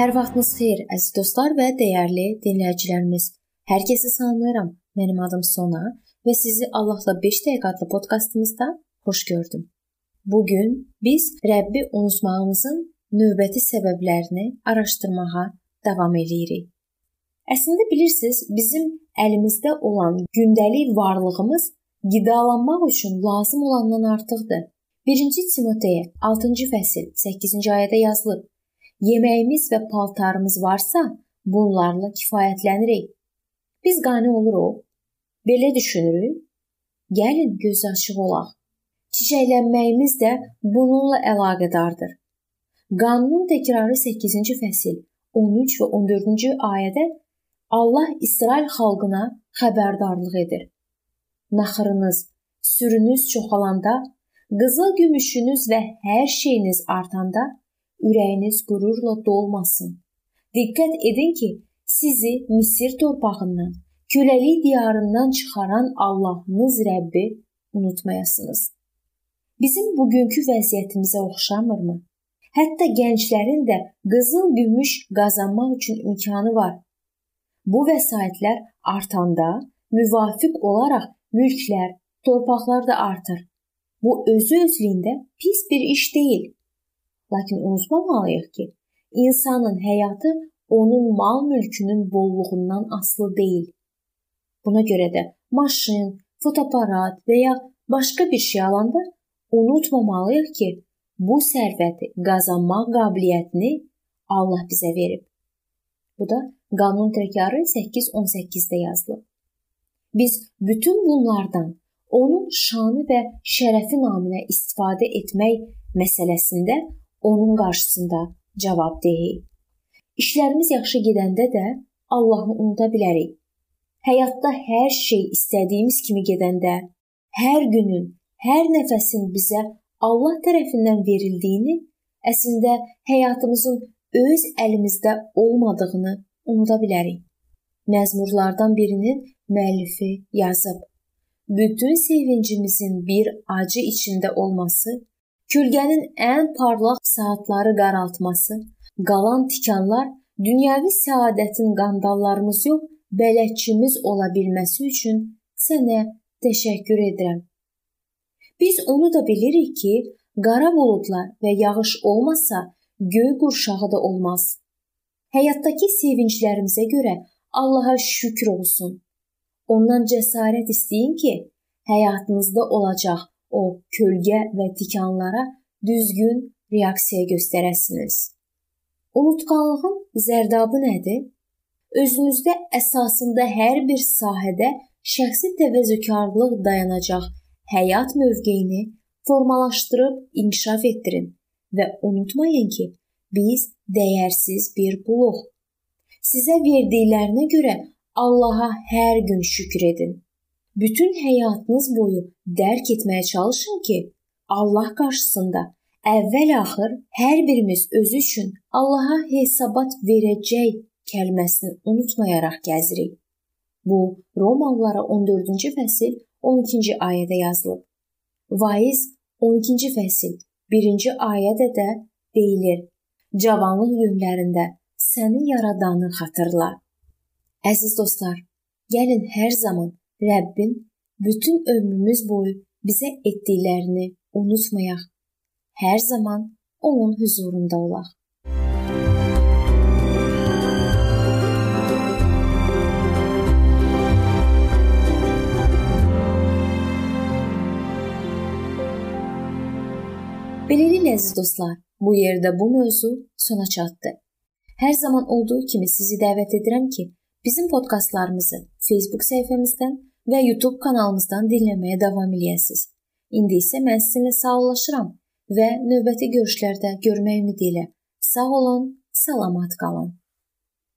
Hər vaxtınız xeyir, əziz dostlar və dəyərli dinləyicilərimiz. Hər kəsi salamlayıram. Mənim adım Sona və sizi Allahla 5 dəqiqə adlı podkastımızda xoş gördüm. Bu gün biz Rəbbi unutmağımızın növbəti səbəblərini araşdırmağa davam eləyirik. Əslində bilirsiniz, bizim əlimizdə olan gündəlik varlığımız qidalanmaq üçün lazım olandan artıqdır. 1-ci Timoteyə 6-cı fəsil 8-ci ayədə yazılıb: Yeməyimiz və paltarımız varsa, bunlarla kifayətlənirik. Biz qane oluruq. Belə düşünürük. Gəlin göz açıq olaq. Çiçəklənməyimiz də bununla əlaqədardır. Qanunun təkrarı 8-ci fəsil 13 və 14-cü ayədə Allah İsrail xalqına xəbərdarlıq edir. Naxırınız, sürünüz çoxalanda, qızıl gümüşünüz və hər şeyiniz artanda ürəyiniz qürurla dolmasın. Diqqət edin ki, sizi Misir torpağından, köləlik diyarından çıxaran Allahınız Rəbbi unutmayasınız. Bizim bugünkü vəziyyətimizə oxşamırmı? Hətta gənclərin də qızıl gümüş qazanmaq üçün imkanı var. Bu vəsaitlər artanda müvafiq olaraq mülklər, torpaqlar da artır. Bu özü özlüyündə pis bir iş deyil. Lakin unutmamalıyıq ki, insanın həyatı onun mal mülkünün bolluğundan asılı deyil. Buna görə də maşın, fotoaparat və ya başqa bir şey alanda unutmamalıyıq ki, bu sərvəti qazanmaq qabiliyyətini Allah bizə verib. Bu da Qanun təkrarı 8:18-də yazılıb. Biz bütün bunlardan onun şanı və şərəfi naminə istifadə etmək məsələsində onun qarşısında cavabdehik. İşlərimiz yaxşı gedəndə də Allahı unuda bilərik. Həyatda hər şey istədiyimiz kimi gedəndə, hər günün, hər nəfəsin bizə Allah tərəfindən verildiyini, əslində həyatımızın öz əlimizdə olmadığını unuda bilərik. Məzmurlardan birinin müəllifi yazıb: Bütün sevincimizin bir acı içində olması Kölgənin ən parlaq saatları qaraltması, qalan tikanlar dünyəvi səadətin qandallarımız yox, bələdçimiz ola bilməsi üçün sənə təşəkkür edirəm. Biz onu da bilirik ki, qara buludlar və yağış olmasa, göy qurşağı da olmaz. Həyatdakı sevinclərimizə görə Allaha şükür olsun. Ondan cəsarət istəyin ki, həyatınızda olacaq o kölgə və tikanlara düzgün reaksiya göstərəsiniz. Unutqanlığın zərdabı nədir? Özünüzdə əsasında hər bir sahədə şəxsi təvəzzökarlıq dayanacaq həyat mövqeyini formalaşdırıb inkişaf etdirin və unutmayın ki, biz dəyərsiz bir quluq. Sizə verdiklərinə görə Allaha hər gün şükür edin. Bütün həyatınız boyu dərk etməyə çalışın ki, Allah qarşısında əvvəl-axır hər birimiz özü üçün Allaha hesabat verəcək kəlməsini unutmayaraq gəzirik. Bu Romalılara 14-cü fəsil 12-ci ayədə yazılıb. Vaiz 12-ci fəsil 1-ci ayədə də deyilir: Cavanlıq günlərində səni yaradanı xatırla. Əziz dostlar, gəlin hər zaman Rəbbin bütün ömrümüz boyu bizə etdiklərini unutmayaq. Hər zaman onun huzurunda olaq. Beləliklə əziz dostlar, bu yerdə bu mövzu sona çatdı. Hər zaman olduğu kimi sizi dəvət edirəm ki, bizim podkastlarımızı Facebook səhifəmizdən və YouTube kanalımızdan dinləməyə davam eləyəsiniz. İndi isə mən sizinlə sağollaşıram və növbəti görüşlərdə görmək ümidi ilə sağ olun, salamat qalın.